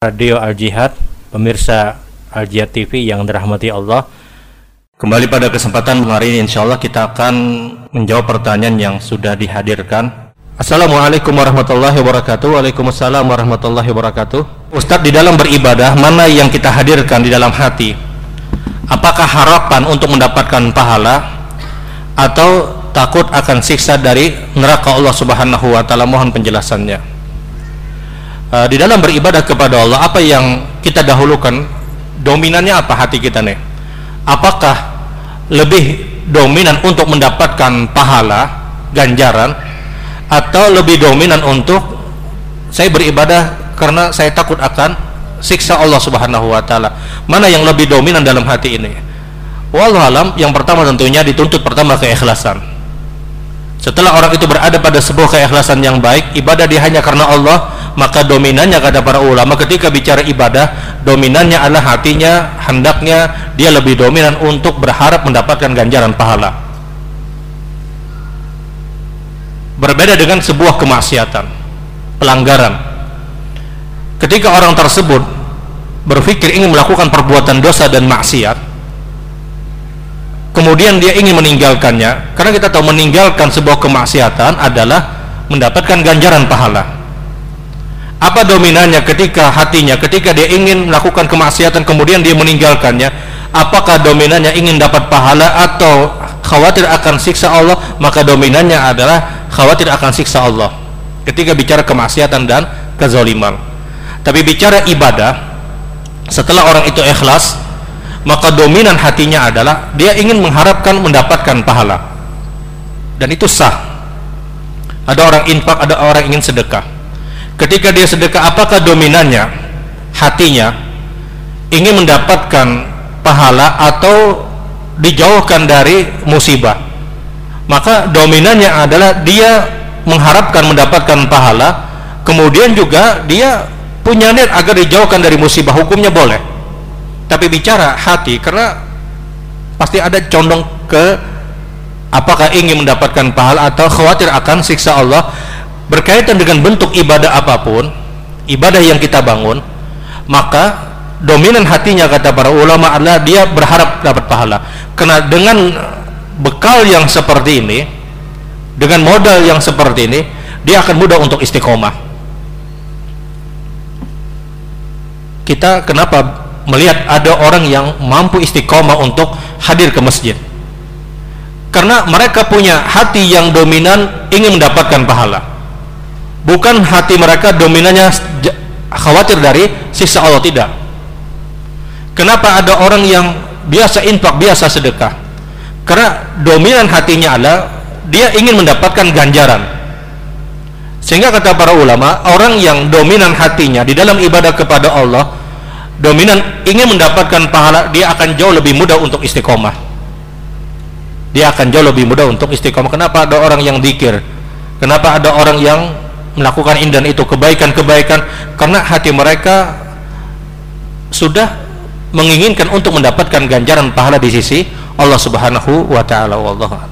Radio Al Jihad, pemirsa Al Jihad TV yang dirahmati Allah. Kembali pada kesempatan hari ini insya Allah kita akan menjawab pertanyaan yang sudah dihadirkan. Assalamualaikum warahmatullahi wabarakatuh. Waalaikumsalam warahmatullahi wabarakatuh. Ustadz di dalam beribadah mana yang kita hadirkan di dalam hati? Apakah harapan untuk mendapatkan pahala atau takut akan siksa dari neraka Allah Subhanahu wa taala? Mohon penjelasannya. Uh, di dalam beribadah kepada Allah apa yang kita dahulukan? Dominannya apa hati kita nih? Apakah lebih dominan untuk mendapatkan pahala ganjaran atau lebih dominan untuk saya beribadah karena saya takut akan siksa Allah Subhanahu wa taala? Mana yang lebih dominan dalam hati ini? Wallahu alam yang pertama tentunya dituntut pertama keikhlasan. Setelah orang itu berada pada sebuah keikhlasan yang baik ibadah dia hanya karena Allah maka dominannya kata para ulama ketika bicara ibadah dominannya adalah hatinya hendaknya dia lebih dominan untuk berharap mendapatkan ganjaran pahala. Berbeda dengan sebuah kemaksiatan pelanggaran. Ketika orang tersebut berpikir ingin melakukan perbuatan dosa dan maksiat kemudian dia ingin meninggalkannya karena kita tahu meninggalkan sebuah kemaksiatan adalah mendapatkan ganjaran pahala apa dominannya ketika hatinya ketika dia ingin melakukan kemaksiatan kemudian dia meninggalkannya? Apakah dominannya ingin dapat pahala atau khawatir akan siksa Allah? Maka dominannya adalah khawatir akan siksa Allah. Ketika bicara kemaksiatan dan kezaliman. Tapi bicara ibadah setelah orang itu ikhlas maka dominan hatinya adalah dia ingin mengharapkan mendapatkan pahala. Dan itu sah. Ada orang infak ada orang ingin sedekah ketika dia sedekah apakah dominannya hatinya ingin mendapatkan pahala atau dijauhkan dari musibah? Maka dominannya adalah dia mengharapkan mendapatkan pahala kemudian juga dia punya niat agar dijauhkan dari musibah. Hukumnya boleh tapi bicara hati karena pasti ada condong ke apakah ingin mendapatkan pahala atau khawatir akan siksa Allah berkaitan dengan bentuk ibadah apa pun ibadah yang kita bangun maka dominan hatinya kata para ulama adalah dia berharap dapat pahala. Karena dengan bekal yang seperti ini dengan modal yang seperti ini dia akan mudah untuk istiqomah. Kita kenapa melihat ada orang yang mampu istiqomah untuk hadir ke masjid? Karena mereka punya hati yang dominan ingin mendapatkan pahala bukan hati mereka dominannya khawatir dari sisa Allah tidak. Kenapa ada orang yang biasa infak biasa sedekah? Karena dominan hatinya adalah dia ingin mendapatkan ganjaran. Sehingga kata para ulama orang yang dominan hatinya di dalam ibadah kepada Allah dominan ingin mendapatkan pahala dia akan jauh lebih mudah untuk istiqomah. Dia akan jauh lebih mudah untuk istiqomah. Kenapa ada orang yang dikir? Kenapa ada orang yang melakukan ini dan itu kebaikan-kebaikan karena hati mereka sudah menginginkan untuk mendapatkan ganjaran pahala di sisi Allah Subhanahu wa taala. Wallahu